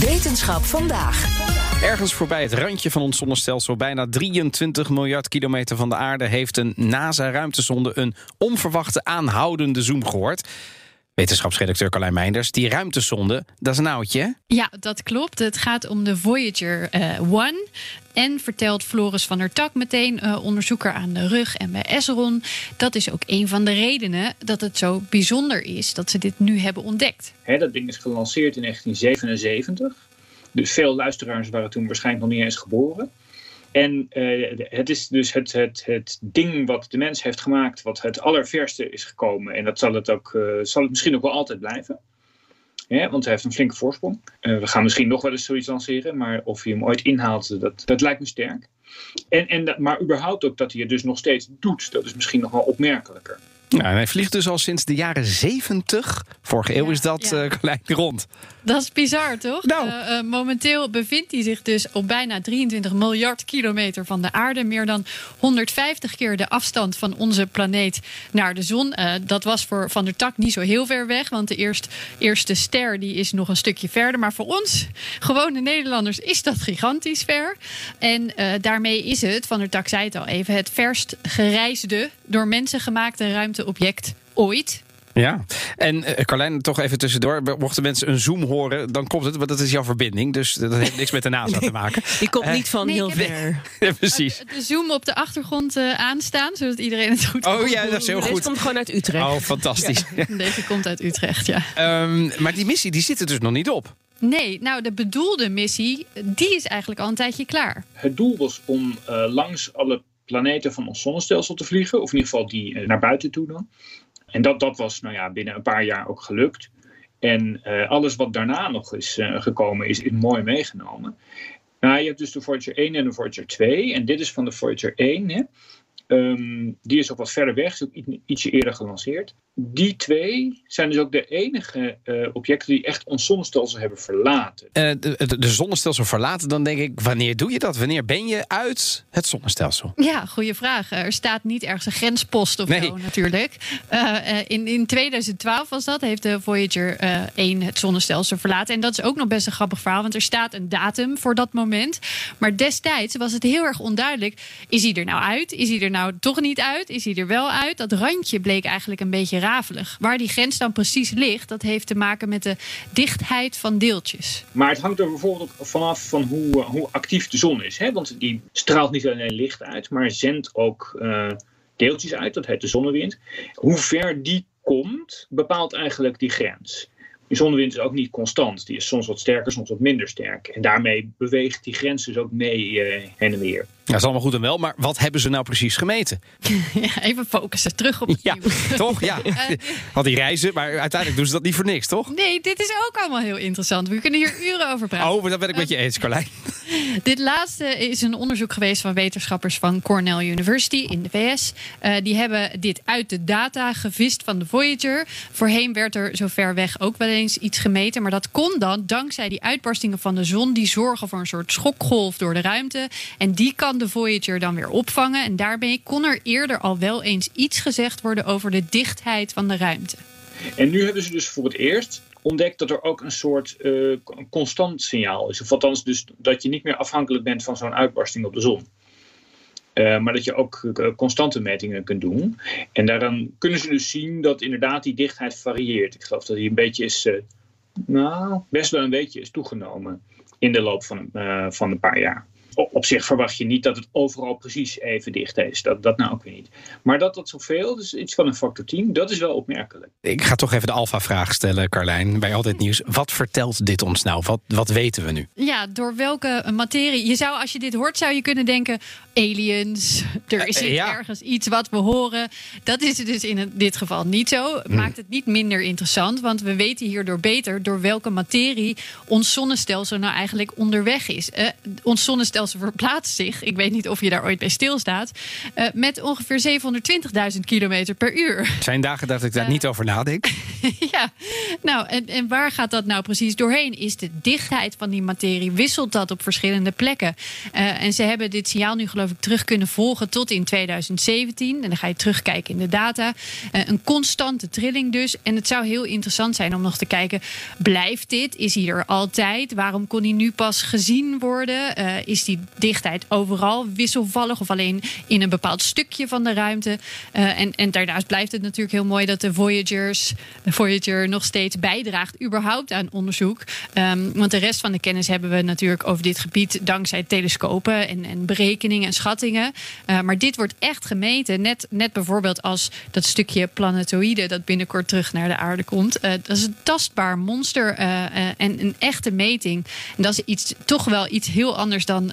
Wetenschap vandaag. Ergens voorbij het randje van ons zonnestelsel, bijna 23 miljard kilometer van de aarde, heeft een NASA-ruimtesonde een onverwachte aanhoudende zoom gehoord. Wetenschapsredacteur Carlijn Meinders, die ruimtesonde, dat is een oudje? Ja, dat klopt. Het gaat om de Voyager eh 1. En vertelt Floris van der Tak meteen, eh, onderzoeker aan de rug en bij Esron. Dat is ook een van de redenen dat het zo bijzonder is dat ze dit nu hebben ontdekt. Hè, dat ding is gelanceerd in 1977. Dus veel luisteraars waren toen waarschijnlijk nog niet eens geboren. En eh, het is dus het, het, het ding wat de mens heeft gemaakt, wat het allerverste is gekomen. En dat zal het, ook, eh, zal het misschien ook wel altijd blijven. Hè, want hij heeft een flinke voorsprong. Eh, we gaan misschien nog wel eens zoiets lanceren, maar of hij hem ooit inhaalt, dat, dat lijkt me sterk. En, en dat, maar überhaupt ook dat hij het dus nog steeds doet, dat is misschien nog wel opmerkelijker. En hij vliegt dus al sinds de jaren 70. Vorige eeuw is dat ja. eh, gelijk rond. Dat is bizar, toch? Nou. Eh, eh, momenteel bevindt hij zich dus op bijna 23 miljard kilometer van de aarde. Meer dan 150 keer de afstand van onze planeet naar de zon. Dat was voor Van der Tak niet zo heel ver weg. Want de eerst, eerste ster die is nog een stukje verder. Maar voor ons, gewone Nederlanders, is dat gigantisch ver. En daarmee is het, Van der Tak zei het al even... het verst gereisde, door mensen gemaakte ruimteobject ooit. Ja, en eh, Carlijn, toch even tussendoor. Mochten mensen een zoom horen, dan komt het, want dat is jouw verbinding. Dus dat heeft niks met de NASA te maken. Die komt Eh, niet van nee, heel ik ver. Ja, precies. De zoom op de achtergrond eh, aanstaan, zodat iedereen het goed Oh kan ja, dat is heel Deze goed. komt gewoon uit Utrecht. Oh, fantastisch. Deze komt uit Utrecht, ja. Ehm, maar die missie die zit er dus nog niet op. Nee, nou de bedoelde missie, die is eigenlijk al een tijdje klaar. Het doel was om eh, langs alle planeten van ons zonnestelsel te vliegen, of in ieder geval die naar buiten toe dan. En dat, dat was nou ja, binnen een paar jaar ook gelukt. En eh, alles wat daarna nog is eh, gekomen, is, is mooi meegenomen. Nou, je hebt dus de Voyager 1 en de Voyager 2. En dit is van de Voyager 1. Hè. Ehm, die is ook wat verder weg, is ook ietsje eerder gelanceerd. Die twee zijn dus ook de enige eh, objecten die echt ons zonnestelsel hebben verlaten. Eh, de, de, de zonnestelsel verlaten, dan denk ik, wanneer doe je dat? Wanneer ben je uit het zonnestelsel? Ja, goede vraag. Er staat niet ergens een grenspost of Nee. zo natuurlijk. Eh, eh, in, in 2012 was dat, heeft de Voyager eh 1 het zonnestelsel verlaten. En dat is ook nog best een grappig verhaal, want er staat een datum voor dat moment. Maar destijds was het heel erg onduidelijk. Is hij er nou uit? Is hij er nou toch niet uit? Is hij er wel uit? Dat randje bleek eigenlijk een beetje Waar die grens dan precies ligt, dat heeft te maken met de dichtheid van deeltjes. Maar het hangt er bijvoorbeeld vanaf van hoe, eh, hoe actief de zon is. Hè? Want die straalt niet alleen licht uit, maar zendt ook eh, deeltjes uit. Dat heet de zonnewind. Hoe ver die komt, bepaalt eigenlijk die grens. Die zonnewind is ook niet constant. Die is soms wat sterker, soms wat minder sterk. En daarmee beweegt die grens dus ook mee eh, heen en weer. Ja, dat is allemaal goed en wel, maar wat hebben ze nou precies gemeten? Ja, even focussen, terug op het Ja, nieuws. toch? Ja. Al die reizen, maar uiteindelijk doen ze dat niet voor niks, toch? Nee, dit is ook allemaal heel interessant. We kunnen hier uren over praten. Oh, maar dat ben ik met je eens, Carlijn. Dit laatste is een onderzoek geweest van wetenschappers van Cornell University in de VS. Eh, die hebben dit uit de data gevist van de Voyager. Voorheen werd er zo ver weg ook wel eens iets gemeten. Maar dat kon dan dankzij die uitbarstingen van de zon. Die zorgen voor een soort schokgolf door de ruimte. En die kan de Voyager dan weer opvangen. En daarmee kon er eerder al wel eens iets gezegd worden over de dichtheid van de ruimte. En nu hebben ze dus voor het eerst ontdekt dat er ook een soort eh, constant signaal is. Of althans dus dat je niet meer afhankelijk bent van zo'n uitbarsting op de zon. Eh, maar dat je ook eh, constante metingen kunt doen. En daaraan kunnen ze dus zien dat inderdaad die dichtheid varieert. Ik geloof dat die een beetje is, nou, best wel een beetje is toegenomen in de loop van, van een paar jaar. Op zich verwacht je niet dat het overal precies even dicht is. Dat, dat nou ook weer niet. Maar dat dat zoveel, dus iets van een factor 10, dat is wel opmerkelijk. Ik ga toch even de alfa-vraag stellen, Carlijn, bij Altijd Nieuws. Wat vertelt dit ons nou? Wat, wat weten we nu? Ja, door welke materie? Je zou, als je dit hoort, zou je kunnen denken: aliens. Er is Uh, ja. ergens iets wat we horen. Dat is het dus in dit geval niet zo. Maakt het niet minder interessant, want we weten hierdoor beter door welke materie ons zonnestelsel nou eigenlijk onderweg is. Eh, ons zonnestelsel verplaatst zich. Ik weet niet of je daar ooit bij stilstaat. eh, met ongeveer 720.000 kilometer per uur. Het zijn dagen dat ik daar Eh. niet over nadenk. ja, nou, en, en waar gaat dat nou precies doorheen? Is de dichtheid van die materie, wisselt dat op verschillende plekken? Eh, en ze hebben dit signaal nu geloof ik terug kunnen volgen tot in 2017. En dan ga je terugkijken in de data. Een constante trilling dus. En het zou heel interessant zijn om nog te kijken, blijft dit? Is hij er altijd? Waarom kon hij nu pas gezien worden? Is die dichtheid overal wisselvallig of alleen in een bepaald stukje van de ruimte? Eh, en, en daarnaast blijft het natuurlijk heel mooi dat de Voyagers, de Voyager nog steeds bijdraagt überhaupt aan onderzoek. Ehm, want de rest van de kennis hebben we natuurlijk over dit gebied dankzij telescopen en, en berekeningen en schattingen. Eh, maar dit wordt echt gemeten. Net, net bijvoorbeeld als dat stukje planetoïde dat binnenkort terug naar de aarde komt. Eh, dat is een tastbaar monster en een echte meting. En dat is iets, toch wel iets heel anders dan